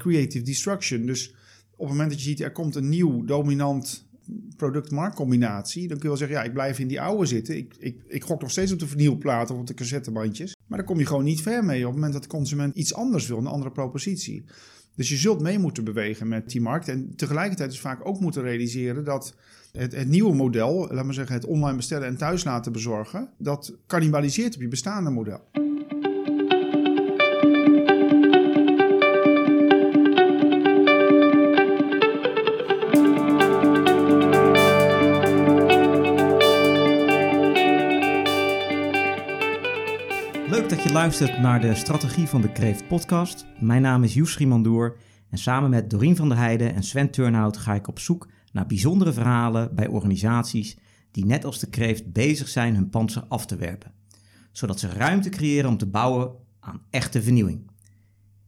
creative destruction. Dus op het moment dat je ziet, er komt een nieuw dominant product-marktcombinatie, dan kun je wel zeggen, ja, ik blijf in die oude zitten. Ik, ik, ik gok nog steeds op de vernieuwplaten of op de cassettebandjes. Maar daar kom je gewoon niet ver mee op het moment dat de consument iets anders wil, een andere propositie. Dus je zult mee moeten bewegen met die markt. En tegelijkertijd is vaak ook moeten realiseren dat het, het nieuwe model, laat maar zeggen, het online bestellen en thuis laten bezorgen, dat cannibaliseert op je bestaande model. Je luistert naar de Strategie van de Kreeft podcast. Mijn naam is Joes Mandoer en samen met Dorien van der Heijden en Sven Turnhout ga ik op zoek naar bijzondere verhalen bij organisaties die net als de kreeft bezig zijn hun panzer af te werpen, zodat ze ruimte creëren om te bouwen aan echte vernieuwing.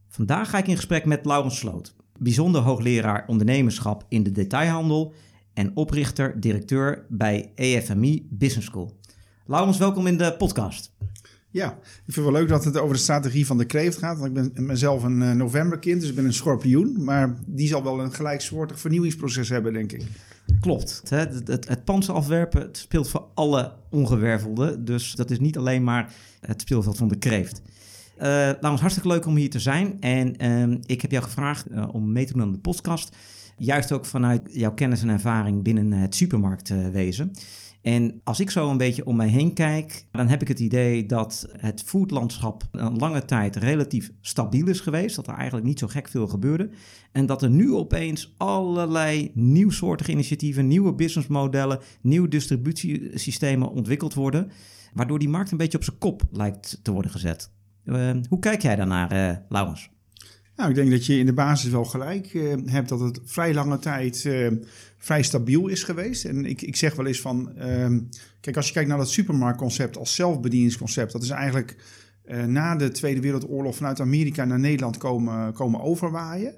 Vandaag ga ik in gesprek met Laurens Sloot, bijzonder hoogleraar ondernemerschap in de detailhandel en oprichter-directeur bij EFMI Business School. Laurens, welkom in de podcast. Ja, ik vind het wel leuk dat het over de strategie van de kreeft gaat. Want ik ben mezelf een uh, novemberkind, dus ik ben een schorpioen. Maar die zal wel een gelijksoortig vernieuwingsproces hebben, denk ik. Klopt. Het, het, het afwerpen het speelt voor alle ongewervelden. Dus dat is niet alleen maar het speelveld van de kreeft. Uh, nou, hartstikke leuk om hier te zijn. En uh, ik heb jou gevraagd uh, om mee te doen aan de podcast. Juist ook vanuit jouw kennis en ervaring binnen het supermarktwezen. En als ik zo een beetje om mij heen kijk, dan heb ik het idee dat het foodlandschap een lange tijd relatief stabiel is geweest. Dat er eigenlijk niet zo gek veel gebeurde. En dat er nu opeens allerlei nieuwsoortige initiatieven, nieuwe businessmodellen, nieuwe distributiesystemen ontwikkeld worden. Waardoor die markt een beetje op zijn kop lijkt te worden gezet. Uh, hoe kijk jij daarnaar, uh, Laurens? Nou, ik denk dat je in de basis wel gelijk uh, hebt dat het vrij lange tijd uh, vrij stabiel is geweest. En ik, ik zeg wel eens van, uh, kijk, als je kijkt naar dat supermarktconcept als zelfbedieningsconcept, dat is eigenlijk uh, na de Tweede Wereldoorlog vanuit Amerika naar Nederland komen, komen overwaaien.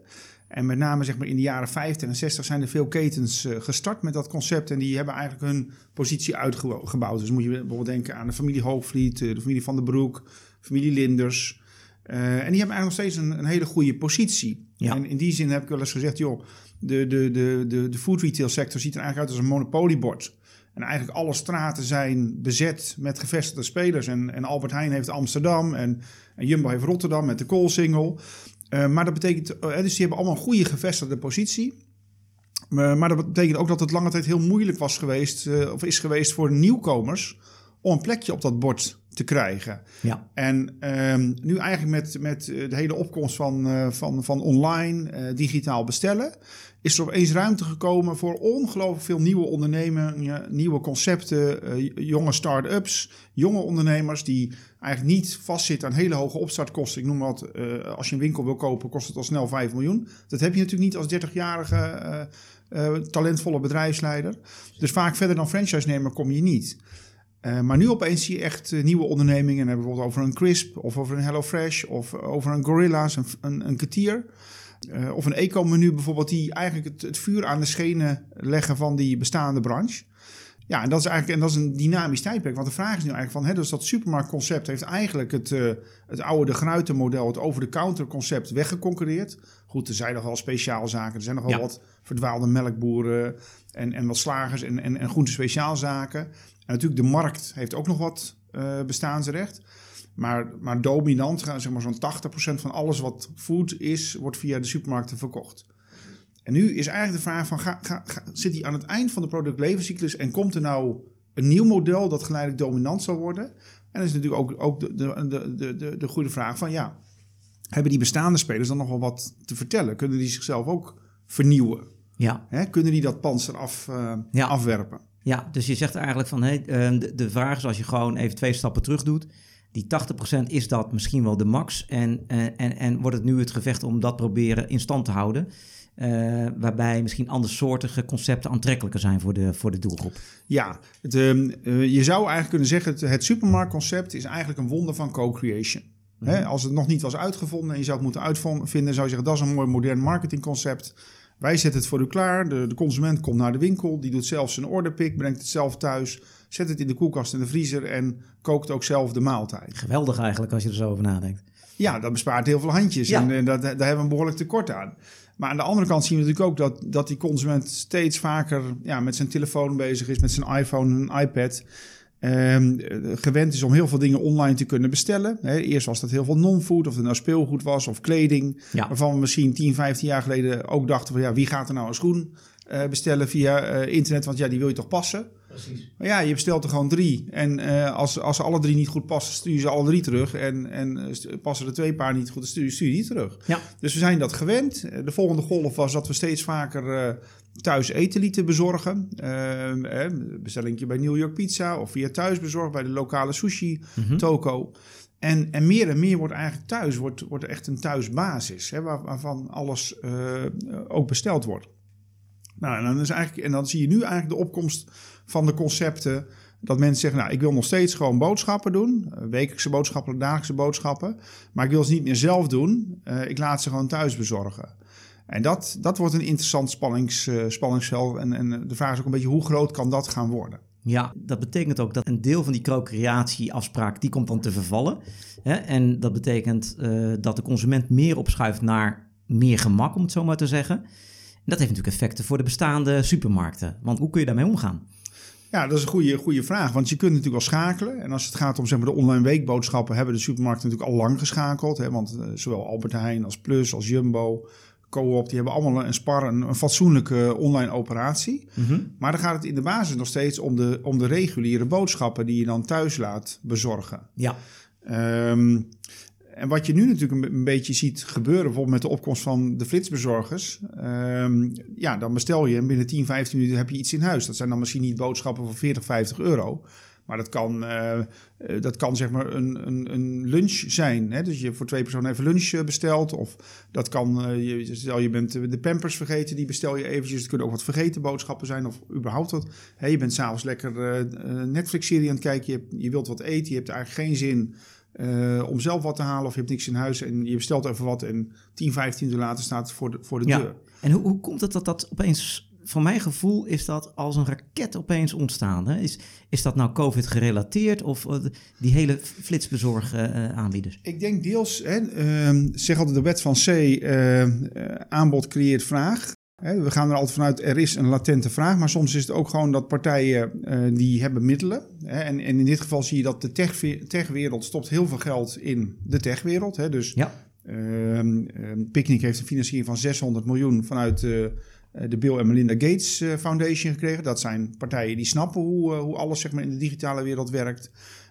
En met name zeg maar, in de jaren 50 en 60 zijn er veel ketens gestart met dat concept. En die hebben eigenlijk hun positie uitgebouwd. Dus moet je bijvoorbeeld denken aan de familie Hoogvliet, de familie Van der Broek, familie Linders. Uh, en die hebben eigenlijk nog steeds een, een hele goede positie. Ja. En in die zin heb ik wel eens gezegd, joh, de, de, de, de, de food retail sector ziet er eigenlijk uit als een monopoliebord. En eigenlijk alle straten zijn bezet met gevestigde spelers. En, en Albert Heijn heeft Amsterdam en, en Jumbo heeft Rotterdam met de koolsingel. Uh, maar dat betekent, uh, dus die hebben allemaal een goede gevestigde positie. Uh, maar dat betekent ook dat het lange tijd heel moeilijk was geweest, of is geweest voor nieuwkomers om een plekje op dat bord te krijgen. Ja. En um, nu eigenlijk met, met de hele opkomst van, uh, van, van online, uh, digitaal bestellen, is er opeens ruimte gekomen voor ongelooflijk veel nieuwe ondernemingen, nieuwe concepten, uh, jonge start-ups, jonge ondernemers die eigenlijk niet vastzitten aan hele hoge opstartkosten. Ik noem wat, als je een winkel wil kopen, kost het al snel 5 miljoen. Dat heb je natuurlijk niet als 30-jarige talentvolle bedrijfsleider. Dus vaak verder dan franchise-nemer kom je niet. Uh, maar nu opeens zie je echt uh, nieuwe ondernemingen. En hebben bijvoorbeeld over een Crisp of over een HelloFresh of over een Gorilla's, een, een, een Ketier. Uh, of een eco-menu bijvoorbeeld, die eigenlijk het, het, vuur aan de schenen leggen van die bestaande branche. Ja, en dat is eigenlijk en dat is een dynamisch tijdperk. Want de vraag is nu eigenlijk van, hè, dus dat supermarktconcept heeft eigenlijk het, het oude de Gruiten model, het over-the-counter concept weggeconcureerd. Goed, er zijn nog wel speciaalzaken, er zijn nog wel ja. wat verdwaalde melkboeren en, en wat slagers en, en, en groente speciaalzaken. En natuurlijk, de markt heeft ook nog wat uh, bestaansrecht. Maar, maar dominant, zeg maar zo'n 80% van alles wat food is, wordt via de supermarkten verkocht. En nu is eigenlijk de vraag van, ga, ga, ga, zit hij aan het eind van de productlevenscyclus en komt er nou een nieuw model dat geleidelijk dominant zal worden? En dat is natuurlijk ook, ook de, de, de, de, de goede vraag van, ja, hebben die bestaande spelers dan nog wel wat te vertellen? Kunnen die zichzelf ook vernieuwen? Ja. Kunnen die dat panzer af, uh, ja. afwerpen? Ja, dus je zegt eigenlijk van hey, de, de vraag is als je gewoon even twee stappen terug doet. Die 80% is dat misschien wel de max. En, en, en wordt het nu het gevecht om dat proberen in stand te houden. Uh, waarbij misschien andersoortige concepten aantrekkelijker zijn voor de, voor de doelgroep. Ja, het, uh, je zou eigenlijk kunnen zeggen: het, het supermarktconcept is eigenlijk een wonder van co-creation. Mm -hmm. als het nog niet was uitgevonden en je zou het moeten uitvinden, zou je zeggen: dat is een mooi modern marketingconcept. Wij zetten het voor u klaar. De, de, consument komt naar de winkel. Die doet zelf zijn orderpick, brengt het zelf thuis. Zet het in de koelkast en de vriezer en kookt ook zelf de maaltijd. Geweldig eigenlijk als je er zo over nadenkt. Ja, dat bespaart heel veel handjes. Ja. En dat, daar hebben we een behoorlijk tekort aan. Maar aan de andere kant zien we natuurlijk ook dat, dat die consument steeds vaker ja, met zijn telefoon bezig is, met zijn iPhone en iPad. Ehm, eh, gewend is om heel veel dingen online te kunnen bestellen. Hè, eerst was dat heel veel non-food, of het nou speelgoed was of kleding. Ja. Waarvan we misschien 10, 15 jaar geleden ook dachten van ja, wie gaat er nou een schoen eh, bestellen via eh, internet? Want ja, die wil je toch passen? Precies. Maar ja, je bestelt er gewoon drie. En eh, als, als ze alle drie niet goed passen, stuur je ze alle drie terug. En, en passen er twee paar niet goed, dan stuur, stuur je die terug. Ja. Dus we zijn dat gewend. De volgende golf was dat we steeds vaker eh, thuis eten lieten bezorgen. Eh, bestellingje bij New York Pizza of via thuisbezorgd bij de lokale sushi Mhm. toko. En, en meer en meer wordt eigenlijk thuis, wordt, wordt echt een thuisbasis, hè, waar, waarvan alles eh, ook besteld wordt. Nou, en dan, is eigenlijk, en dan zie je nu eigenlijk de opkomst van de concepten. Dat mensen zeggen, nou, ik wil nog steeds gewoon boodschappen doen. eh, Wekelijkse boodschappen, dagelijkse boodschappen. Maar ik wil ze niet meer zelf doen. Eh, ik laat ze gewoon thuis bezorgen. En dat, dat wordt een interessant spannings, eh, spanningsveld. En, en de vraag is ook een beetje, hoe groot kan dat gaan worden? Ja, dat betekent ook dat een deel van die co-creatieafspraak, die komt dan te vervallen. Hè? En dat betekent eh, dat de consument meer opschuift naar meer gemak, om het zo maar te zeggen. En dat heeft natuurlijk effecten voor de bestaande supermarkten. Want hoe kun je daarmee omgaan? Ja, dat is een goede, goede vraag. Want je kunt natuurlijk wel schakelen. En als het gaat om zeg maar, de online weekboodschappen, hebben de supermarkten natuurlijk al lang geschakeld. Hè? Want eh, zowel Albert Heijn als Plus als Jumbo, Coop, die hebben allemaal een spar, een, een fatsoenlijke online operatie. Maar dan gaat het in de basis nog steeds om de, om de reguliere boodschappen die je dan thuis laat bezorgen. Ja, Ehm, en wat je nu natuurlijk een, een beetje ziet gebeuren, bijvoorbeeld met de opkomst van de flitsbezorgers. ehm, ja, dan bestel je en binnen 10, 15 minuten heb je iets in huis. Dat zijn dan misschien niet boodschappen van 40, 50 euro. Maar dat kan, eh, dat kan zeg maar een, een, een lunch zijn. Hè? Dus je voor twee personen even lunch eh, bestelt. Of dat kan, eh, je, stel je bent de pampers vergeten, die bestel je eventjes. Het kunnen ook wat vergeten boodschappen zijn of überhaupt wat. Je bent s'avonds lekker eh, Netflix-serie aan het kijken. Je, hebt- je wilt wat eten, je hebt eigenlijk geen zin om zelf wat te halen. Of je hebt niks in huis en je bestelt even wat. En 10, 15 uur later staat het voor de, voor de ja. deur. En hoe, hoe komt het dat dat opeens... Van mijn gevoel is dat als een raket opeens ontstaan. Hè? Is, is dat nou COVID gerelateerd of eh, die hele flitsbezorg eh, aanbieders? Ik denk deels, hè, ehm, zeg altijd de wet van C, eh, eh, aanbod creëert vraag. We gaan er altijd vanuit, er is een latente vraag, maar soms is het ook gewoon dat partijen die hebben middelen. Hè, en, in dit geval zie je dat de tech- techwereld stopt heel veel geld in de techwereld. Hè, dus Ja, Ehm ehm, Picnic heeft een financiering van 600 miljoen vanuit eh, de Bill en Melinda Gates eh, Foundation gekregen. Dat zijn partijen die snappen hoe, eh, hoe alles zeg maar, in de digitale wereld werkt.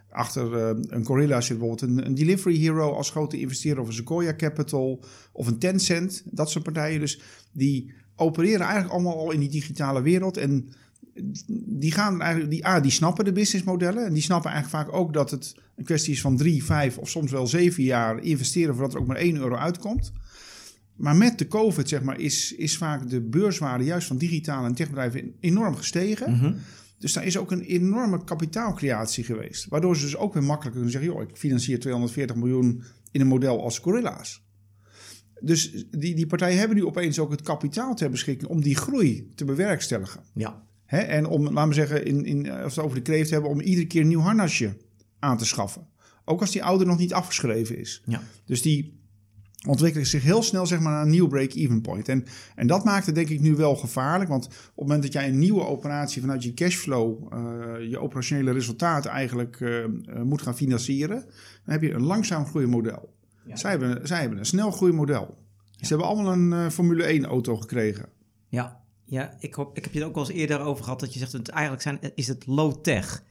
Achter eh, een Gorilla zit bijvoorbeeld een, een Delivery Hero als grote investeerder of een Sequoia Capital of een Tencent. Dat soort partijen dus die opereren eigenlijk allemaal al in die digitale wereld en die gaan eigenlijk, die, A, die snappen de businessmodellen. En die snappen eigenlijk vaak ook dat het een kwestie is van drie, vijf of soms wel zeven jaar investeren voordat er ook maar 1 euro uitkomt. Maar met de COVID, zeg maar, is, is vaak de beurswaarde juist van digitale en techbedrijven enorm gestegen. Mhm. Dus daar is ook een enorme kapitaalcreatie geweest. Waardoor ze dus ook weer makkelijker kunnen zeggen: joh, ik financier 240 miljoen in een model als Gorilla's. Dus die, die partijen hebben nu opeens ook het kapitaal ter beschikking om die groei te bewerkstelligen. ja. Hè? En om, laten we zeggen, in, in, als we het over de kreeft hebben, om iedere keer een nieuw harnasje aan te schaffen. Ook als die oude nog niet afgeschreven is. ja. Dus die ontwikkelen zich heel snel zeg maar, naar een nieuw break-even point. En, en dat maakt het denk ik nu wel gevaarlijk. Want op het moment dat jij een nieuwe operatie vanuit je cashflow, eh, je operationele resultaten eigenlijk eh, eh, moet gaan financieren, dan heb je een langzaam groeimodel. Ja. Zij, hebben, zij hebben een snel groeimodel. Ze hebben allemaal een Formule 1 auto gekregen. Ja, ja ik, hoop, ik heb je er ook wel eens eerder over gehad dat je zegt, het eigenlijk zijn, is het low-tech.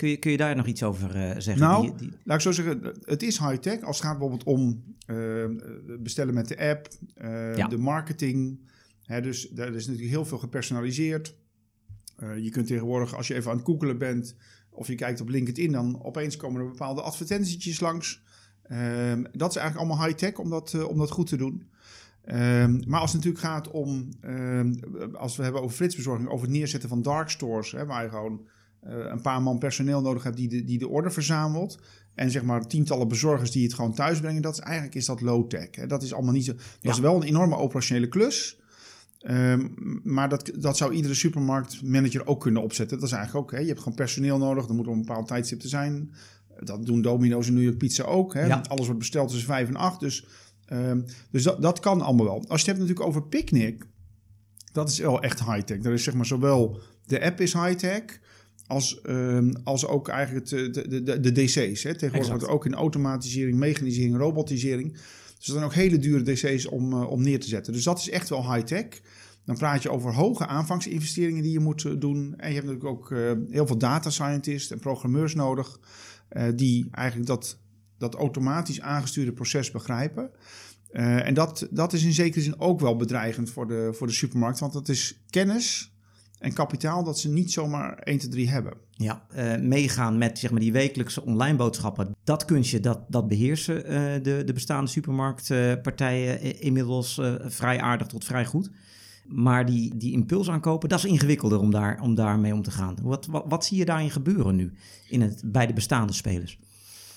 Kun je, kun je daar nog iets over eh, zeggen? Nou, Die- die- Laat ik zo zeggen, het is high-tech als het gaat bijvoorbeeld om eh, bestellen met de app, eh, Ja. de marketing. Hè, dus daar is natuurlijk heel veel gepersonaliseerd. Je kunt tegenwoordig, als je even aan het googelen bent of je kijkt op LinkedIn, dan opeens komen er bepaalde advertentietjes langs. Ehm, dat is eigenlijk allemaal high-tech om dat, om dat goed te doen. Ehm, maar als het natuurlijk gaat om, ehm, als we hebben over flitsbezorging, over het neerzetten van dark stores, hè, waar je gewoon een paar man personeel nodig hebt die de, die de order verzamelt. En zeg maar tientallen bezorgers die het gewoon thuis brengen. Dat is, eigenlijk is dat low-tech. Dat is allemaal niet zo. Dat Ja. is wel een enorme operationele klus. Ehm, maar dat, dat zou iedere supermarktmanager ook kunnen opzetten. Dat is eigenlijk ook, hè, je hebt gewoon personeel nodig. Er moet op een bepaald tijdstip te zijn. dat doen Domino's en New York Pizza ook. Hè? Ja. Alles wordt besteld tussen 5 en 8. Dus, ehm, dus dat, dat kan allemaal wel. Als je het hebt natuurlijk over Picnic, dat is wel echt high-tech. Er is zeg maar zowel de app is high-tech, als, ehm, als ook eigenlijk het, de, de, de, de DC's. Hè? Tegenwoordig wordt er ook in automatisering, mechanisering, robotisering. Dus dat zijn ook hele dure DC's om, eh, om neer te zetten. Dus dat is echt wel high-tech. Dan praat je over hoge aanvangsinvesteringen die je moet eh, doen. En je hebt natuurlijk ook eh, heel veel data scientists en programmeurs nodig... eh, die eigenlijk dat, dat automatisch aangestuurde proces begrijpen. Eh, en dat, dat is in zekere zin ook wel bedreigend voor de, voor de supermarkt. Want dat is kennis en kapitaal dat ze niet zomaar 1, 2, 3 hebben. Ja, eh, meegaan met zeg maar, die wekelijkse online boodschappen. Dat kunstje, dat, dat beheersen eh, de, de bestaande supermarktpartijen eh, inmiddels vrij aardig tot vrij goed. Maar die, die impuls aankopen, dat is ingewikkelder om, daar, om daarmee om te gaan. Wat, wat, wat zie je daarin gebeuren nu in het, bij de bestaande spelers?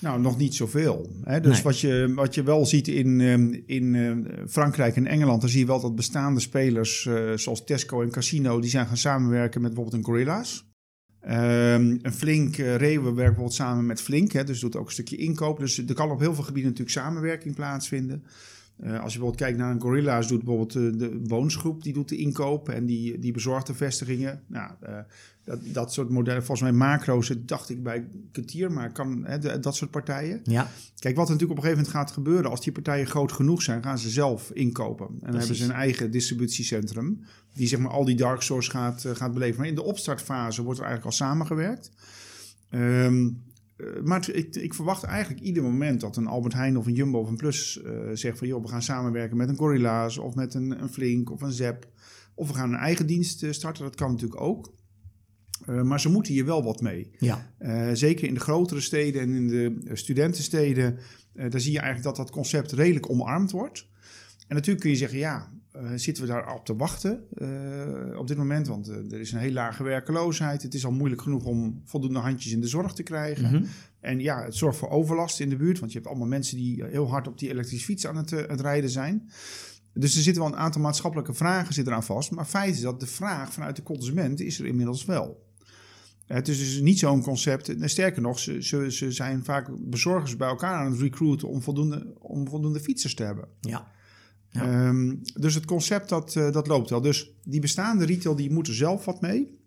Nou, nog niet zoveel. Hè? Dus Nee. wat, je, wat je wel ziet in, ehm, in eh, Frankrijk en Engeland, dan zie je wel dat bestaande spelers eh, zoals Tesco en Casino, die zijn gaan samenwerken met bijvoorbeeld een Gorilla's. Ehm, een Flink, uh, Rewe werkt bijvoorbeeld samen met Flink, hè, dus doet ook een stukje inkoop. Dus er kan op heel veel gebieden natuurlijk samenwerking plaatsvinden. Eh, als je bijvoorbeeld kijkt naar een Gorilla's, doet bijvoorbeeld eh, de Boonsgroep, die doet de inkoop en die, die bezorgt de vestigingen. Nou, eh, dat, dat soort modellen, volgens mij macro's, dacht ik bij Ketier, maar kan, hè, de- dat soort partijen. Ja, Kijk, wat er natuurlijk op een gegeven moment gaat gebeuren, als die partijen groot genoeg zijn, gaan ze zelf inkopen. En dan hebben ze een eigen distributiecentrum, die zeg maar al die dark stores gaat, gaat beleven. Maar in de opstartfase wordt er eigenlijk al samengewerkt. Ehm, eh, maar het- ik, ik verwacht eigenlijk ieder moment dat een Albert Heijn of een Jumbo of een Plus eh, zegt van... joh, we gaan samenwerken met een Gorilla's of met een, een Flink of een Zep. Of we gaan een eigen dienst eh, starten, dat kan natuurlijk ook. Eh, maar ze moeten hier wel wat mee. ja, Eh, zeker in de grotere steden en in de eh, studentensteden, eh, daar zie je eigenlijk dat dat concept redelijk omarmd wordt. En natuurlijk kun je zeggen, ja, eh, zitten we daar op te wachten eh, op dit moment? Want eh, er is een heel lage werkeloosheid. Het is al moeilijk genoeg om voldoende handjes in de zorg te krijgen. Mhm. En ja, het zorgt voor overlast in de buurt, want je hebt allemaal mensen die heel hard op die elektrische fiets aan het, het rijden zijn. Dus er zitten wel een aantal maatschappelijke vragen zitten eraan vast. Maar feit is dat de vraag vanuit de consument is er inmiddels wel. Het is dus niet zo'n concept. Sterker nog, ze, ze, ze zijn vaak bezorgers bij elkaar aan het recruiten om voldoende, om voldoende fietsers te hebben. ja. Ja. Ehm, dus het concept dat, eh, dat loopt wel. Dus die bestaande retail die moeten zelf wat mee.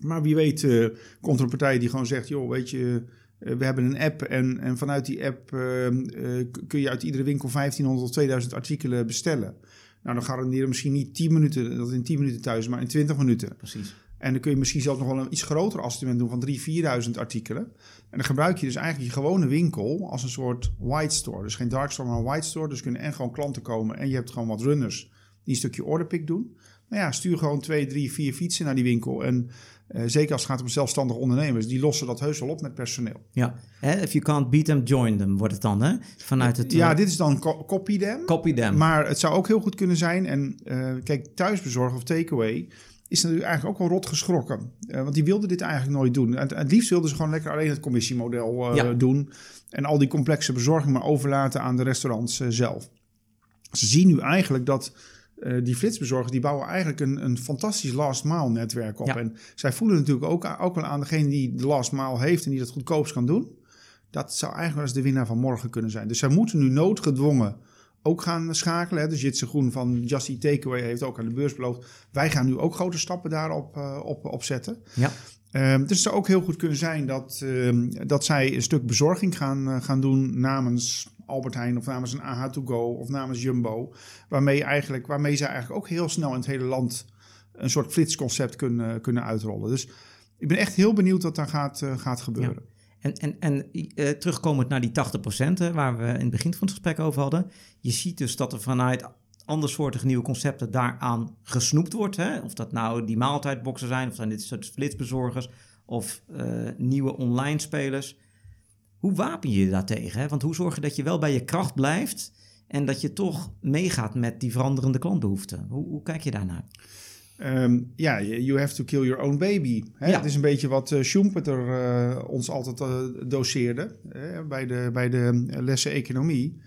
Maar wie weet eh, komt er een partij die gewoon zegt... joh, weet je, eh, we hebben een app... en, en vanuit die app ehm, eh, kun je uit iedere winkel 1500 of 2000 artikelen bestellen. Nou, dan garanderen misschien niet 10 minuten, dat in 10 minuten thuis... maar in 20 minuten. Precies. En dan kun je misschien zelfs nog wel een iets groter assortiment doen van 3.000, 4.000 artikelen. En dan gebruik je dus eigenlijk je gewone winkel als een soort white store. Dus geen dark store, maar een white store. Dus kunnen en gewoon klanten komen en je hebt gewoon wat runners die een stukje orderpick doen. Nou ja, stuur gewoon twee, drie, vier fietsen naar die winkel. En eh, zeker als het gaat om zelfstandige ondernemers, die lossen dat heus wel op met personeel. Ja, if you can't beat them, join them, wordt het dan, hè? Vanuit het... Ja, eh, dit is dan co- copy them. Copy them. Maar het zou ook heel goed kunnen zijn. En eh, kijk, thuisbezorgen of takeaway is natuurlijk eigenlijk ook wel rot geschrokken. Eh, want die wilden dit eigenlijk nooit doen. Het, het liefst wilden ze gewoon lekker alleen het commissiemodel Ja. doen. En al die complexe bezorging maar overlaten aan de restaurants eh, zelf. Ze zien nu eigenlijk dat die flitsbezorgers... die bouwen eigenlijk een, een fantastisch last mile netwerk op. Ja. En zij voelen natuurlijk ook, ook wel aan degene die de last mile heeft... en die dat goedkoopst kan doen. Dat zou eigenlijk wel eens de winnaar van morgen kunnen zijn. Dus zij moeten nu noodgedwongen ook gaan schakelen. Hè. Dus Jitse Groen van Just Eat Takeaway heeft ook aan de beurs beloofd. Wij gaan nu ook grote stappen daarop eh, op, op zetten. Ja, Ehm, dus het zou ook heel goed kunnen zijn dat, ehm, dat zij een stuk bezorging gaan, eh, gaan doen namens Albert Heijn of namens een AH2Go of namens Jumbo. Waarmee, eigenlijk, waarmee zij eigenlijk ook heel snel in het hele land een soort flitsconcept kunnen, kunnen uitrollen. Dus ik ben echt heel benieuwd wat daar gaat, eh, gaat gebeuren. En, en, en eh, terugkomend naar die 80% hè, waar we in het begin van het gesprek over hadden. Je ziet dus dat er vanuit andersoortige nieuwe concepten daaraan gesnoept wordt. Hè? Of dat nou die maaltijdboxen zijn, of zijn dit soort flitsbezorgers, of eh, nieuwe online spelers. Hoe wapen je je daartegen? Hè? Want hoe zorg je dat je wel bij je kracht blijft en dat je toch meegaat met die veranderende klantbehoeften? Hoe, hoe kijk je daarnaar? Ehm, ja, you have to kill your own baby. Hè? Ja. Het is een beetje wat uh, Schumpeter eh, ons altijd eh, doseerde hè, bij, de, bij de lessen economie.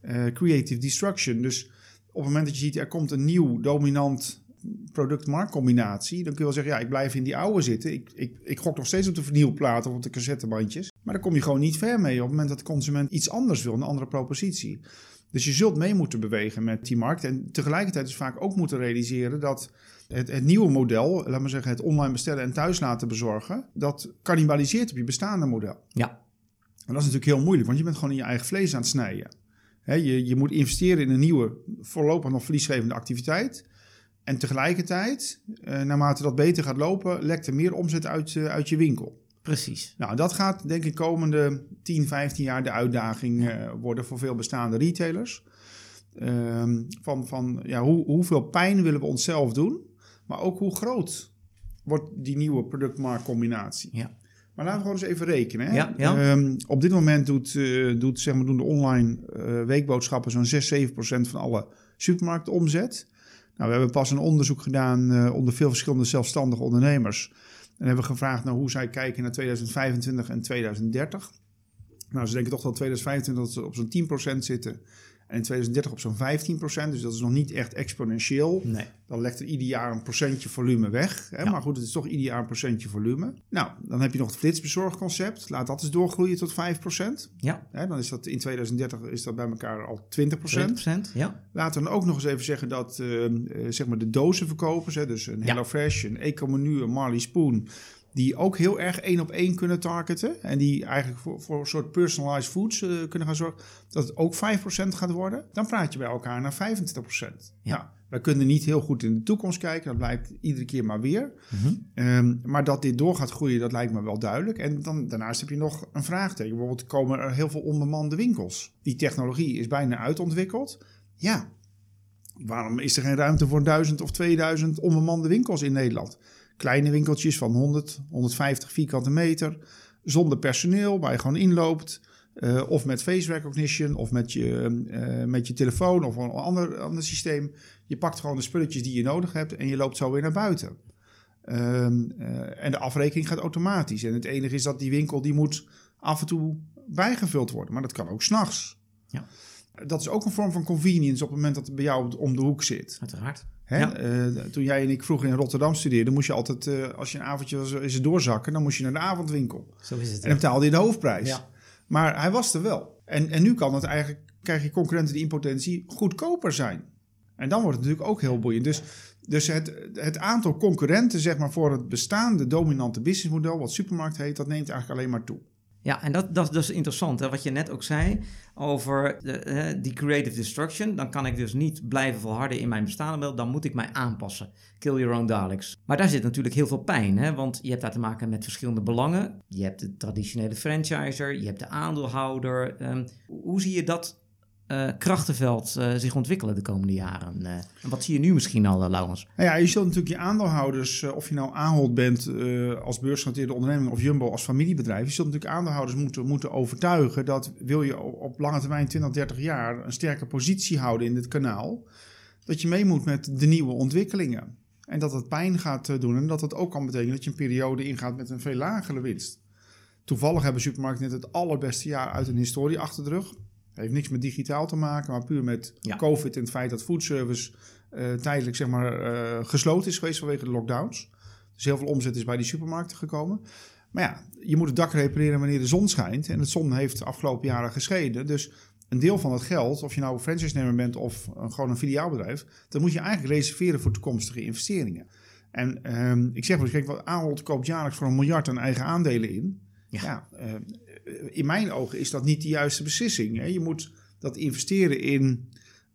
Eh, creative destruction. Dus op het moment dat je ziet er komt een nieuw dominant product-marktcombinatie, dan kun je wel zeggen, ja, ik blijf in die oude zitten. Ik, ik, ik gok nog steeds op de vernielplaten of op de cassettebandjes. Maar daar kom je gewoon niet ver mee op het moment dat de consument iets anders wil, een andere propositie. Dus je zult mee moeten bewegen met die markt. En tegelijkertijd is vaak ook moeten realiseren dat het, het nieuwe model, laat maar zeggen het online bestellen en thuis laten bezorgen, dat cannibaliseert op je bestaande model. Ja. En dat is natuurlijk heel moeilijk, want je bent gewoon in je eigen vlees aan het snijden. Je, je moet investeren in een nieuwe, voorlopig nog verliesgevende activiteit. En tegelijkertijd, eh, naarmate dat beter gaat lopen, lekt er meer omzet uit, eh, uit je winkel. Precies. Nou, dat gaat denk ik komende 10, 15 jaar de uitdaging eh, worden voor veel bestaande retailers. Ehm, van van ja, hoe, hoeveel pijn willen we onszelf doen, maar ook hoe groot wordt die nieuwe product-marktcombinatie. Ja. Maar laten we gewoon eens even rekenen. Hè? Ja, ja. Ehm, op dit moment doet, eh, doet, zeg maar, doen de online eh, weekboodschappen zo'n 6, 7 procent van alle supermarktomzet. Nou, we hebben pas een onderzoek gedaan eh, onder veel verschillende zelfstandige ondernemers. En hebben gevraagd naar hoe zij kijken naar 2025 en 2030. Nou, ze denken toch dat 2025 dat ze op zo'n 10% zitten. En in 2030 op zo'n 15%. Dus dat is nog niet echt exponentieel. Nee. Dan legt er ieder jaar een procentje volume weg. Hè? Ja. Maar goed, het is toch ieder jaar een procentje volume. Nou, dan heb je nog het flitsbezorgconcept. Laat dat eens doorgroeien tot 5%. Ja. Hè? Dan is dat in 2030 is dat bij elkaar al 20%. 2%. Ja. Laten we dan ook nog eens even zeggen dat eh, eh, zeg maar de dozenverkopers, hè, dus een Ja. HelloFresh, een Ecomenu, een Marley Spoon, die ook heel erg één op één kunnen targeten en die eigenlijk voor, voor een soort personalized foods eh, kunnen gaan zorgen, dat het ook 5% gaat worden, dan praat je bij elkaar naar 25%. Ja. Nou, wij kunnen niet heel goed in de toekomst kijken, dat blijkt iedere keer maar weer. Mhm. Ehm, maar dat dit door gaat groeien, dat lijkt me wel duidelijk. En dan, daarnaast heb je nog een vraagteken. Bijvoorbeeld komen er heel veel onbemande winkels. Die technologie is bijna uitontwikkeld. Ja, waarom is er geen ruimte voor 1000 of 2000 onbemande winkels in Nederland? Kleine winkeltjes van 100, 150 vierkante meter, zonder personeel, waar je gewoon inloopt. eh, of met face recognition, of met je, eh, met je telefoon of een ander, ander systeem. Je pakt gewoon de spulletjes die je nodig hebt en je loopt zo weer naar buiten. Ehm, eh, en de afrekening gaat automatisch. En het enige is dat die winkel die moet af en toe bijgevuld worden. Maar dat kan ook s'nachts. Ja. Dat is ook een vorm van convenience op het moment dat het bij jou om de hoek zit. Uiteraard. Hè? Ja. Eh, toen jij en ik vroeger in Rotterdam studeerden, moest je altijd, eh, als je een avondje was, is het doorzakken, dan moest je naar de avondwinkel. Zo is het. En dan betaalde je de hoofdprijs. Ja. Maar hij was er wel. En, en nu kan het eigenlijk, krijg je concurrenten die in potentie goedkoper zijn. En dan wordt het natuurlijk ook heel boeiend. Dus, dus het, het aantal concurrenten zeg maar, voor het bestaande dominante businessmodel, wat supermarkt heet, dat neemt eigenlijk alleen maar toe. Ja, en dat, dat, dat is interessant. Hè? Wat je net ook zei over die creative destruction. Dan kan ik dus niet blijven volharden in mijn bestaande model. Dan moet ik mij aanpassen. Kill your own Daleks. Maar daar zit natuurlijk heel veel pijn. Hè? Want je hebt daar te maken met verschillende belangen. Je hebt de traditionele franchiser. Je hebt de aandeelhouder. Ehm, hoe zie je dat eh, krachtenveld eh, zich ontwikkelen de komende jaren? Eh, en wat zie je nu misschien al, Laurens? Nou ja, je zult natuurlijk je aandeelhouders, of je nou Ahold bent als beursgenoteerde onderneming of Jumbo als familiebedrijf, je zult natuurlijk aandeelhouders moeten, moeten overtuigen dat wil je op, lange termijn 20, 30 jaar een sterke positie houden in dit kanaal, dat je mee moet met de nieuwe ontwikkelingen. En dat het pijn gaat doen en dat het ook kan betekenen dat je een periode ingaat met een veel lagere winst. Toevallig hebben supermarkten net het allerbeste jaar uit een historie achter de rug. Heeft niks met digitaal te maken, maar puur met Ja. COVID en het feit dat foodservice eh, tijdelijk zeg maar, eh, gesloten is geweest vanwege de lockdowns. Dus heel veel omzet is bij die supermarkten gekomen. Maar ja, je moet het dak repareren wanneer de zon schijnt. En het zon heeft de afgelopen jaren geschenen. Dus een deel van het geld, of je nou franchise-nemer bent of gewoon een filiaalbedrijf, dat moet je eigenlijk reserveren voor toekomstige investeringen. En ehm, ik zeg eens, kijk, wat Ahold koopt jaarlijks voor een miljard aan eigen aandelen in. Ja. Ja, eh, in mijn ogen is dat niet de juiste beslissing. Hè? Je moet dat investeren in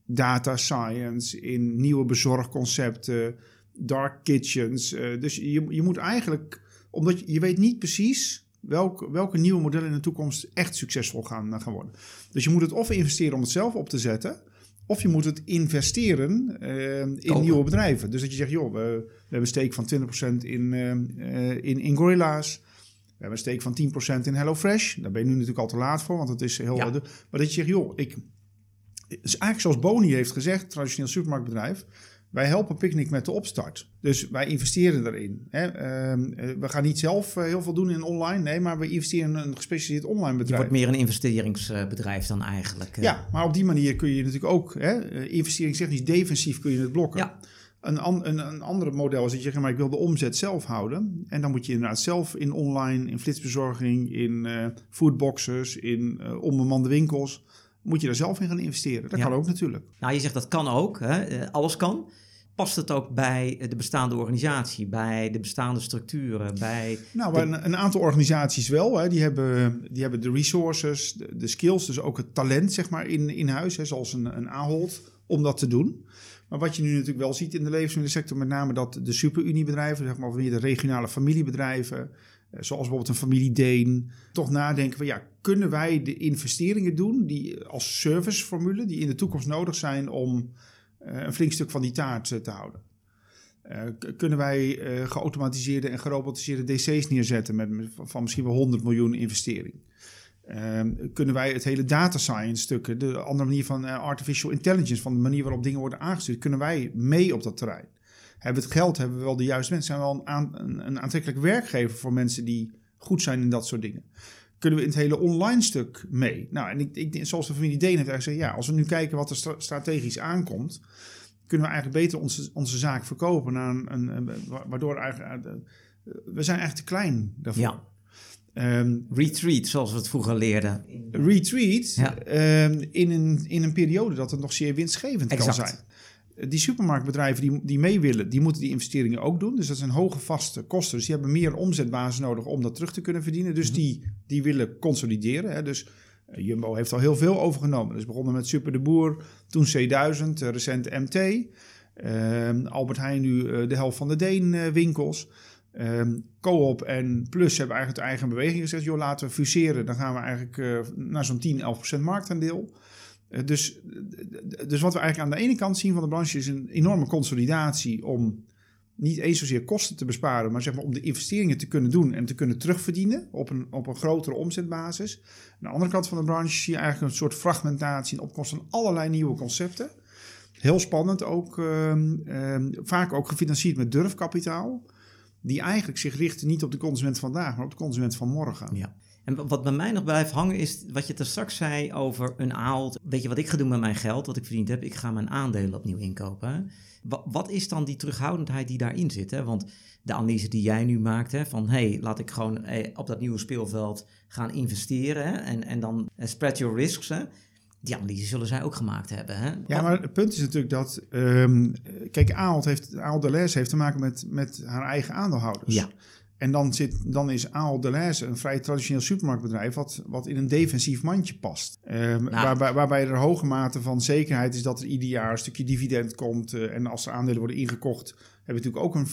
data science, in nieuwe bezorgconcepten, dark kitchens. Eh, dus je, je moet eigenlijk, omdat je, je weet niet precies welke, welke nieuwe modellen in de toekomst echt succesvol gaan, gaan worden. Dus je moet het of investeren om het zelf op te zetten, of je moet het investeren eh, in Kopen. nieuwe bedrijven. Dus dat je zegt, joh, we, we hebben een steek van 20% in, eh, eh, in, in Gorilla's. We hebben een steek van 10% in HelloFresh. Daar ben je nu natuurlijk al te laat voor, want het is heel... Ja. Maar dat je zegt, joh, ik... Het is eigenlijk zoals Boni heeft gezegd, traditioneel supermarktbedrijf. Wij helpen Picnic met de opstart. Dus wij investeren erin. Hè. Ehm, eh, we gaan niet zelf eh, heel veel doen in online. Nee, maar we investeren in een gespecialiseerd online Je bedrijf. wordt meer een investeringsbedrijf dan eigenlijk. eh. Ja, maar op die manier kun je natuurlijk ook, hè, investeringstechnisch defensief kun je het blokken. Ja. Een, an, een, een andere model is dat je zegt, maar ik wil de omzet zelf houden. En dan moet je inderdaad zelf in online, in flitsbezorging, in uh, foodboxes, in uh, onbemande winkels, moet je daar zelf in gaan investeren. Dat Ja. kan ook natuurlijk. Nou, je zegt dat kan ook, hè? eh, alles kan. Past het ook bij de bestaande organisatie, bij de bestaande structuren, bij... Nou, De- een, een aantal organisaties wel. Hè. Die, hebben, die hebben de resources, de, de skills, dus ook het talent zeg maar, in, in huis. Hè, zoals een, een Ahold, om dat te doen. Maar wat je nu natuurlijk wel ziet in de levensmiddelsector, met name dat de superuniebedrijven, zeg maar, of meer de regionale familiebedrijven, eh, zoals bijvoorbeeld een familie Deen, toch nadenken van ja, kunnen wij de investeringen doen die als serviceformule, die in de toekomst nodig zijn om eh, een flink stuk van die taart eh, te houden. Eh, kunnen wij eh, geautomatiseerde en gerobotiseerde DC's neerzetten met- van misschien wel 100 miljoen investering? Ehm, kunnen wij het hele data science stukken, de andere manier van eh, artificial intelligence, van de manier waarop dingen worden aangestuurd, kunnen wij mee op dat terrein? Hebben we het geld, hebben we wel de juiste mensen, zijn we wel een, aan- aantrekkelijk werkgever voor mensen die goed zijn in dat soort dingen? Kunnen we in het hele online stuk mee? Nou, en ik, ik, zoals de familie Deen heeft gezegd, ja, als we nu kijken wat er stra- strategisch aankomt, kunnen we eigenlijk beter onze, onze zaak verkopen. Naar een, een, een- wa- waardoor eigenlijk, eh, we zijn eigenlijk te klein daarvoor. Ja. Ehm, Retreat, zoals we het vroeger leerden. retreat Ja. ehm, in, een, in een periode dat het nog zeer winstgevend Exact. kan zijn. Eh, Die supermarktbedrijven die, die mee willen, die moeten die investeringen ook doen. Dus dat zijn hoge vaste kosten. Dus die hebben meer omzetbasis nodig om dat terug te kunnen verdienen. Dus Mhm. die, die willen consolideren. Hè. Dus eh, Jumbo heeft al heel veel overgenomen. Dus begonnen met Super de Boer, toen C1000, eh, recent MT. Ehm, Albert Heijn nu de helft van de Deen winkels. Ehm Coop en Plus hebben eigenlijk de eigen beweging gezegd... joh, laten we fuseren. Dan gaan we eigenlijk eh, naar zo'n 10, 11 procent marktaandeel. Eh, dus, dus wat we eigenlijk aan de ene kant zien van de branche... is een enorme consolidatie om niet eens zozeer kosten te besparen... maar zeg maar om de investeringen te kunnen doen en te kunnen terugverdienen... op een, op een grotere omzetbasis. Aan de andere kant van de branche zie je eigenlijk een soort fragmentatie... en opkomst van allerlei nieuwe concepten. Heel spannend ook. ehm, ehm, vaak ook gefinancierd met durfkapitaal die eigenlijk zich richten niet op de consument van vandaag, maar op de consument van morgen. Ja. En wat bij mij nog blijft hangen is wat je er straks zei over een Ahold. Weet je wat ik ga doen met mijn geld, wat ik verdiend heb? Ik ga mijn aandelen opnieuw inkopen. Wat is dan die terughoudendheid die daarin zit? Hè? Want de analyse die jij nu maakt, hè, van hey, laat ik gewoon eh, op dat nieuwe speelveld gaan investeren hè? En, en dan eh, spread your risks. Hè? Die analyse zullen zij ook gemaakt hebben. Hè? Ja, maar het punt is natuurlijk dat, ehm, kijk, Ahold, heeft, Delhaize heeft te maken met, met haar eigen aandeelhouders. Ja. En dan, zit, dan is Ahold Delhaize een vrij traditioneel supermarktbedrijf wat, wat in een defensief mandje past. Ehm, Nou. waarbij, waarbij er hoge mate van zekerheid is dat er ieder jaar een stukje dividend komt. eh, en als er aandelen worden ingekocht, hebben we natuurlijk ook een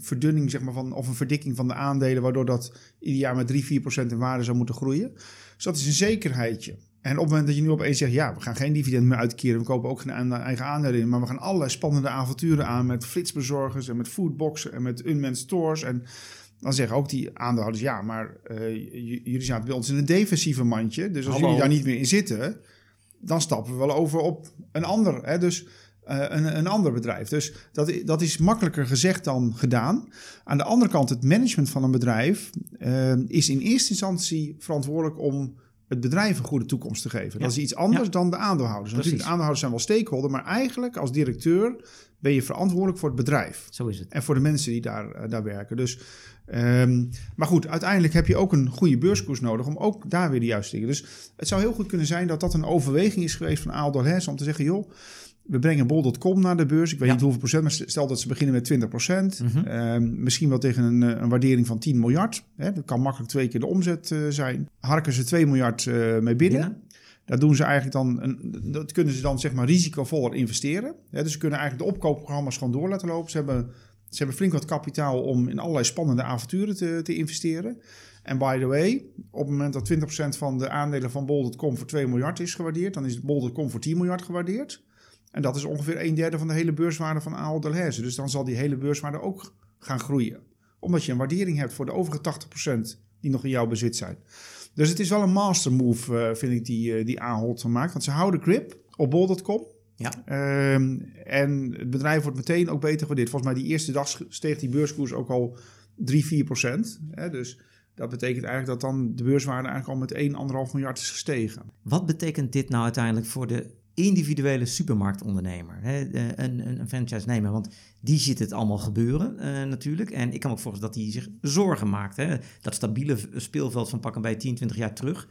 verdunning zeg maar, van, of een verdikking van de aandelen, waardoor dat ieder jaar met 3, 4 procent in waarde zou moeten groeien. Dus dat is een zekerheidje. En op het moment dat je nu opeens zegt, ja, we gaan geen dividend meer uitkeren, we kopen ook geen eigen aandelen in, maar we gaan allerlei spannende avonturen aan met flitsbezorgers en met foodboxen en met unmanned stores. En dan zeggen ook die aandeelhouders, ja, maar eh, jullie zaten bij ons in een defensieve mandje, dus als Hallo. jullie daar niet meer in zitten, dan stappen we wel over op een ander, hè, dus eh, een, een ander bedrijf. Dus dat, dat is makkelijker gezegd dan gedaan. Aan de andere kant, het management van een bedrijf eh, is in eerste instantie verantwoordelijk om het bedrijf een goede toekomst te geven. Ja. Dat is iets anders Ja. dan de aandeelhouders. Natuurlijk, de aandeelhouders zijn wel stakeholder, maar eigenlijk als directeur ben je verantwoordelijk voor het bedrijf. Zo is het. En voor de mensen die daar, eh, daar werken. Dus, ehm, maar goed, uiteindelijk heb je ook een goede beurskoers nodig om ook daar weer de juiste dingen. Dus het zou heel goed kunnen zijn dat dat een overweging is geweest van Aal Delhaize om te zeggen, joh, we brengen bol.com naar de beurs. Ik weet Ja. niet hoeveel procent, maar stel dat ze beginnen met 20 procent. Mhm. Ehm, misschien wel tegen een, eh, een waardering van 10 miljard. Hè, dat kan makkelijk twee keer de omzet eh, zijn. Harken ze 2 miljard eh, mee binnen. Daar doen ze eigenlijk dan, een, dat kunnen ze dan zeg maar risicovoller investeren. Hè, dus ze kunnen eigenlijk de opkoopprogramma's gewoon door laten lopen. Ze hebben, ze hebben flink wat kapitaal om in allerlei spannende avonturen te, te investeren. En by the way, op het moment dat 20% van de aandelen van bol.com voor 2 miljard is gewaardeerd, dan is bol.com voor 10 miljard gewaardeerd. En dat is ongeveer een derde van de hele beurswaarde van Ahold Delhaize. Dus dan zal die hele beurswaarde ook gaan groeien. Omdat je een waardering hebt voor de overige 80% die nog in jouw bezit zijn. Dus het is wel een master move, eh, vind ik, die, eh, die Ahold maakt. Want ze houden grip op bol.com. Ja. Ehm, en het bedrijf wordt meteen ook beter gewaardeerd. Volgens mij die eerste dag steeg die beurskoers ook al 3, 4 procent. Hè? Dus dat betekent eigenlijk dat dan de beurswaarde eigenlijk al met 1, 1,5 miljard is gestegen. Wat betekent dit nou uiteindelijk voor de individuele supermarktondernemer, hè, een, een, een franchise nemer. Want die ziet het allemaal gebeuren uh, natuurlijk. En ik kan me ook voorstellen dat hij zich zorgen maakt. Hè. Dat stabiele speelveld van pakken bij 10, 20 jaar terug.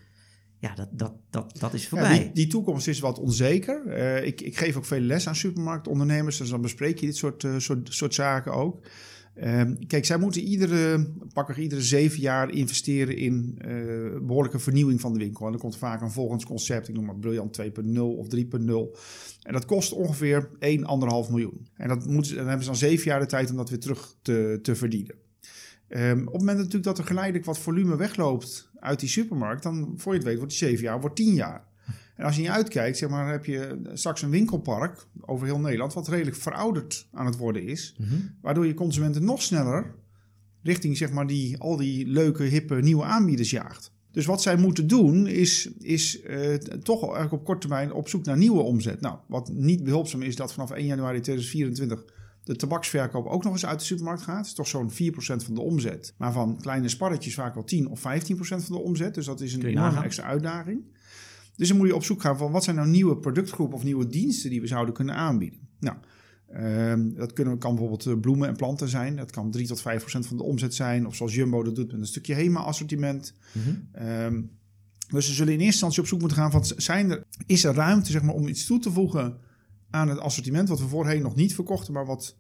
Ja, dat, dat, dat, dat is voorbij. Ja, die, die, toekomst is wat onzeker. Uh, ik, ik geef ook veel les aan supermarktondernemers. Dus dan bespreek je dit soort, uh, soort, soort zaken ook. Ehm, kijk, zij moeten iedere, pakken iedere zeven jaar investeren in uh, behoorlijke vernieuwing van de winkel. En dan komt vaak een volgend concept, ik noem maar Briljant 2.0 of 3.0. En dat kost ongeveer 1,5 miljoen. En dat moeten, dan hebben ze dan zeven jaar de tijd om dat weer terug te, te verdienen. Um, op het moment natuurlijk dat er geleidelijk wat volume wegloopt uit die supermarkt, dan voor je het weet wordt die zeven jaar, wordt tien jaar. En als je niet uitkijkt, zeg maar, heb je straks een winkelpark over heel Nederland, wat redelijk verouderd aan het worden is. Mm -hmm. Waardoor je consumenten nog sneller richting zeg maar, die, al die leuke, hippe nieuwe aanbieders jaagt. Dus wat zij moeten doen, is, is uh, toch eigenlijk op korte termijn op zoek naar nieuwe omzet. Nou, wat niet behulpzaam is, dat vanaf 1 januari 2024 de tabaksverkoop ook nog eens uit de supermarkt gaat. Dat is toch zo'n 4% van de omzet. Maar van kleine sparretjes vaak wel 10 of 15% van de omzet. Dus dat is een enorme extra uitdaging. Dus dan moet je op zoek gaan van wat zijn nou nieuwe productgroepen of nieuwe diensten die we zouden kunnen aanbieden. Nou, um, dat kunnen, kan bijvoorbeeld bloemen en planten zijn. Dat kan 3 tot 5 procent van de omzet zijn. Of zoals Jumbo dat doet met een stukje HEMA-assortiment. Mm -hmm. um, dus we zullen in eerste instantie op zoek moeten gaan van zijn er, is er ruimte zeg maar, om iets toe te voegen aan het assortiment wat we voorheen nog niet verkochten, maar wat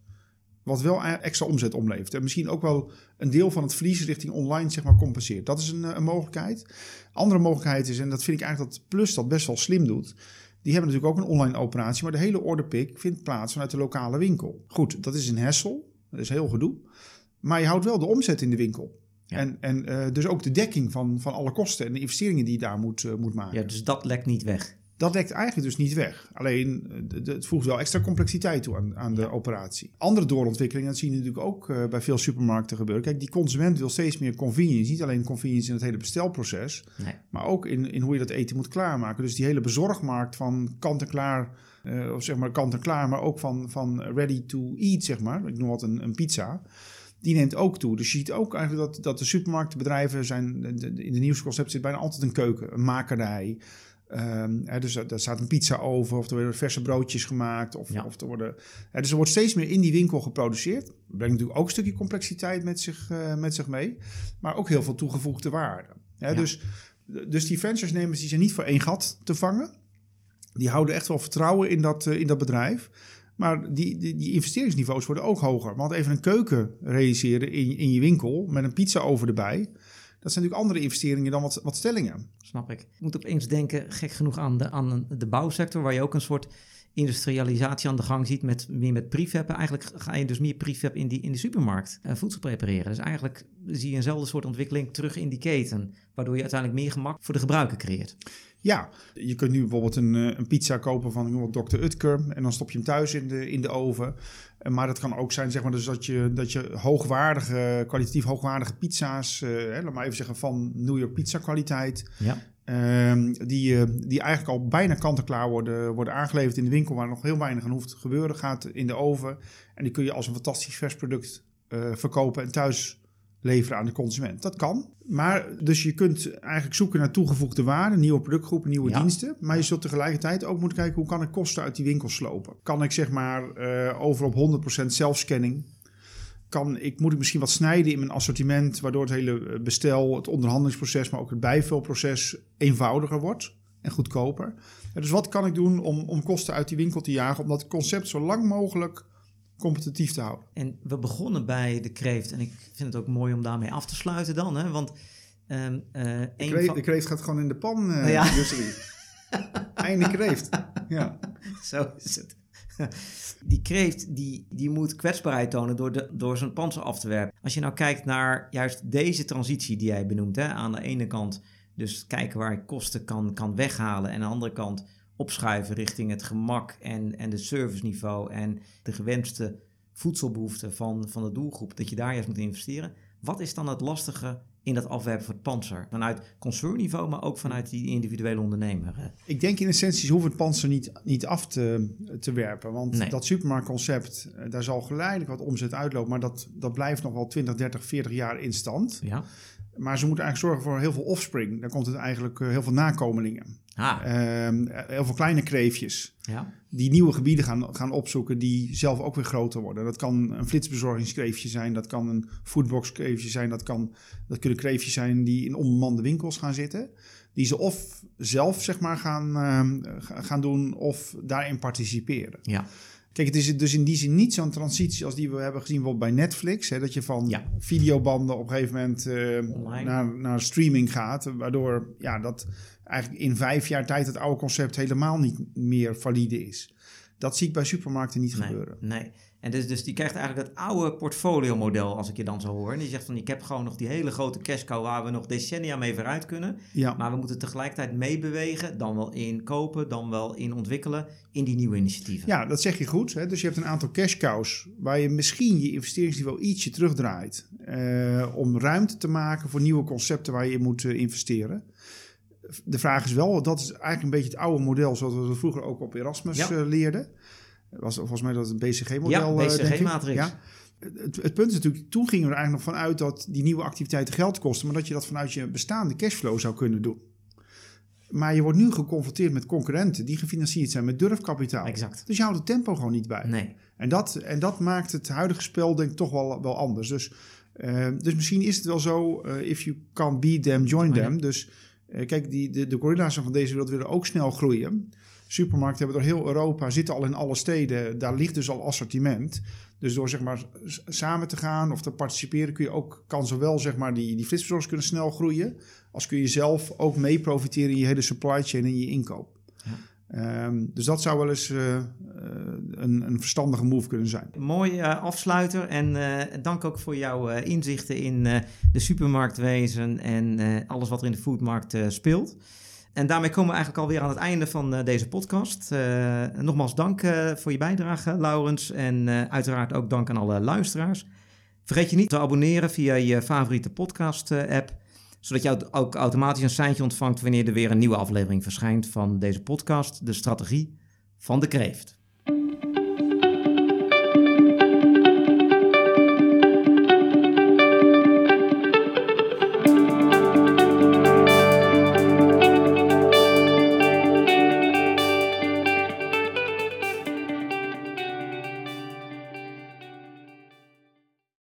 wat wel extra omzet omlevert. En misschien ook wel een deel van het verlies richting online zeg maar, compenseert. Dat is een, een mogelijkheid. Andere mogelijkheid is, en dat vind ik eigenlijk dat Plus dat best wel slim doet. Die hebben natuurlijk ook een online operatie, maar de hele orderpick vindt plaats vanuit de lokale winkel. Goed, dat is een hessel, dat is heel gedoe. Maar je houdt wel de omzet in de winkel. Ja. En, en uh, dus ook de dekking van, van alle kosten en de investeringen die je daar moet, uh, moet maken. Ja, dus dat lekt niet weg. Dat lekt eigenlijk dus niet weg. Alleen het voegt wel extra complexiteit toe aan, aan de operatie. Andere doorontwikkelingen, dat zien we natuurlijk ook uh, bij veel supermarkten gebeuren. Kijk, die consument wil steeds meer convenience. Niet alleen convenience in het hele bestelproces, nee. maar ook in, in hoe je dat eten moet klaarmaken. Dus die hele bezorgmarkt van kant-en-klaar, uh, of zeg maar kant-en-klaar, maar ook van, van ready to eat, zeg maar. Ik noem wat een, een pizza die neemt ook toe. Dus je ziet ook eigenlijk dat, dat de supermarktbedrijven zijn, in de nieuwste concept zit bijna altijd een keuken, een makerij. Um, hè, dus er staat een pizza over, of er worden verse broodjes gemaakt. Of, ja. of er worden, hè, dus er wordt steeds meer in die winkel geproduceerd. Dat brengt natuurlijk ook een stukje complexiteit met zich, uh, met zich mee. Maar ook heel veel toegevoegde waarde. Hè, ja. dus, dus die franchise-nemers die zijn niet voor één gat te vangen. Die houden echt wel vertrouwen in dat, uh, in dat bedrijf. Maar die, die, die, investeringsniveaus worden ook hoger. Want even een keuken realiseren in, in je winkel met een pizza over erbij dat zijn natuurlijk andere investeringen dan wat, wat stellingen. Snap ik. Ik moet opeens denken, gek genoeg, aan de, aan de bouwsector, waar je ook een soort industrialisatie aan de gang ziet met meer met. Eigenlijk ga je dus meer prefab in, die, in de supermarkt uh, voedsel prepareren. Dus eigenlijk zie je eenzelfde soort ontwikkeling terug in die keten, waardoor je uiteindelijk meer gemak voor de gebruiker creëert. Ja, je kunt nu bijvoorbeeld een, een pizza kopen van Dr. Utker en dan stop je hem thuis in de, in de oven. Maar dat kan ook zijn zeg maar, dus dat, je, dat je hoogwaardige, kwalitatief hoogwaardige pizza's, hè, laat maar even zeggen van New York pizza kwaliteit, ja. uh, die, die eigenlijk al bijna kant-en-klaar worden, worden aangeleverd in de winkel, waar nog heel weinig aan hoeft te gebeuren, gaat in de oven. En die kun je als een fantastisch vers product uh, verkopen en thuis leveren aan de consument. Dat kan. Maar dus je kunt eigenlijk zoeken naar toegevoegde waarde, nieuwe productgroepen, nieuwe ja. diensten. Maar je zult tegelijkertijd ook moeten kijken hoe kan ik kosten uit die winkels slopen. Kan ik zeg maar uh, over op 100% zelfscanning. Kan ik, moet ik misschien wat snijden in mijn assortiment, waardoor het hele bestel, het onderhandelingsproces, maar ook het bijvulproces eenvoudiger wordt en goedkoper. Ja, dus wat kan ik doen om, om kosten uit die winkel te jagen, om dat concept zo lang mogelijk competitief te houden. En we begonnen bij de kreeft. En ik vind het ook mooi om daarmee af te sluiten dan. Hè? Want um, uh, de, kreeft, van... de, kreeft, gaat gewoon in de pan, uh, ja. Einde kreeft. Ja. Zo is het. Die kreeft die, die moet kwetsbaarheid tonen door, de, door zijn panzer af te werpen. Als je nou kijkt naar juist deze transitie die jij benoemt. Hè? Aan de ene kant dus kijken waar ik kosten kan, kan weghalen. En aan de andere kant opschuiven richting het gemak en, en de serviceniveau en de gewenste voedselbehoeften van, van de doelgroep, dat je daar juist moet investeren. Wat is dan het lastige in dat afwerpen van het panzer? Vanuit concernniveau, maar ook vanuit die individuele ondernemer. Ik denk in essentie hoeft het panzer niet, niet af te, te werpen. Want nee. dat supermarktconcept, eh, daar zal geleidelijk wat omzet uitlopen. Maar dat, dat blijft nog wel 20, 30, 40 jaar in stand. Ja. Maar ze moeten eigenlijk zorgen voor heel veel offspring. Dan komt het eigenlijk uh, heel veel nakomelingen. Ah, Ehm, heel veel kleine kreefjes ja. die nieuwe gebieden gaan, gaan opzoeken die zelf ook weer groter worden. Dat kan een flitsbezorgingskreefje zijn, dat kan een foodboxkreefje zijn, dat, kan, dat kunnen kreefjes zijn die in onbemande winkels gaan zitten. Die ze of zelf zeg maar gaan, ehm, ga- gaan doen of daarin participeren. Ja. Kijk, het is dus in die zin niet zo'n transitie als die we hebben gezien bijvoorbeeld bij Netflix. Hè, dat je van Ja. videobanden op een gegeven moment eh, naar, naar streaming gaat. Waardoor ja, dat eigenlijk in vijf jaar tijd het oude concept helemaal niet meer valide is. Dat zie ik bij supermarkten niet Nee, gebeuren. nee. En dus, dus die krijgt eigenlijk het oude portfolio-model, als ik je dan zo hoor. En die zegt van, ik heb gewoon nog die hele grote cash cow waar we nog decennia mee vooruit kunnen. Ja, Maar we moeten tegelijkertijd meebewegen, dan wel in kopen, dan wel in ontwikkelen, in die nieuwe initiatieven. ja, dat zeg je goed. Hè? Dus je hebt een aantal cash cows waar je misschien je investeringsniveau ietsje terugdraait. eh, om ruimte te maken voor nieuwe concepten waar je in moet eh, investeren. De vraag is wel, dat is eigenlijk een beetje het oude model zoals we vroeger ook op Erasmus Ja. eh, leerden. Was volgens mij dat het BCG-model. Ja, eh. BCG-matrix. Ja. Het, het punt is natuurlijk, toen gingen we er eigenlijk nog vanuit dat die nieuwe activiteiten geld kosten, maar dat je dat vanuit je bestaande cashflow zou kunnen doen. Maar je wordt nu geconfronteerd met concurrenten die gefinancierd zijn met durfkapitaal. Exact. Dus je houdt het tempo gewoon niet bij. Nee. En, dat, en dat maakt het huidige spel denk ik toch wel, wel anders. Dus, eh, dus misschien is het wel zo, eh, if you can't beat them, join Oh, them. Dus kijk, die, de, de gorilla's van deze wereld willen ook snel groeien. Supermarkten hebben door heel Europa, zitten al in alle steden. Daar ligt dus al assortiment. Dus door zeg maar samen te gaan of te participeren, kun je ook, kan zowel zeg maar die, die flitsbezorgers kunnen snel groeien, als kun je zelf ook mee profiteren in je hele supply chain en je inkoop. Ja. Ehm, dus dat zou wel eens eh, eh, een, een verstandige move kunnen zijn. Mooi eh, afsluiter en dank ook voor jouw inzichten in de supermarktwezen en alles wat er in de foodmarkt speelt. En daarmee komen we eigenlijk alweer aan het einde van eh, deze podcast. Eh, nogmaals dank eh, voor je bijdrage, Laurens. En uiteraard ook dank aan alle luisteraars. Vergeet je niet te abonneren via je favoriete podcast-app, zodat je ook automatisch een seintje ontvangt wanneer er weer een nieuwe aflevering verschijnt van deze podcast, De Strategie van de Kreeft.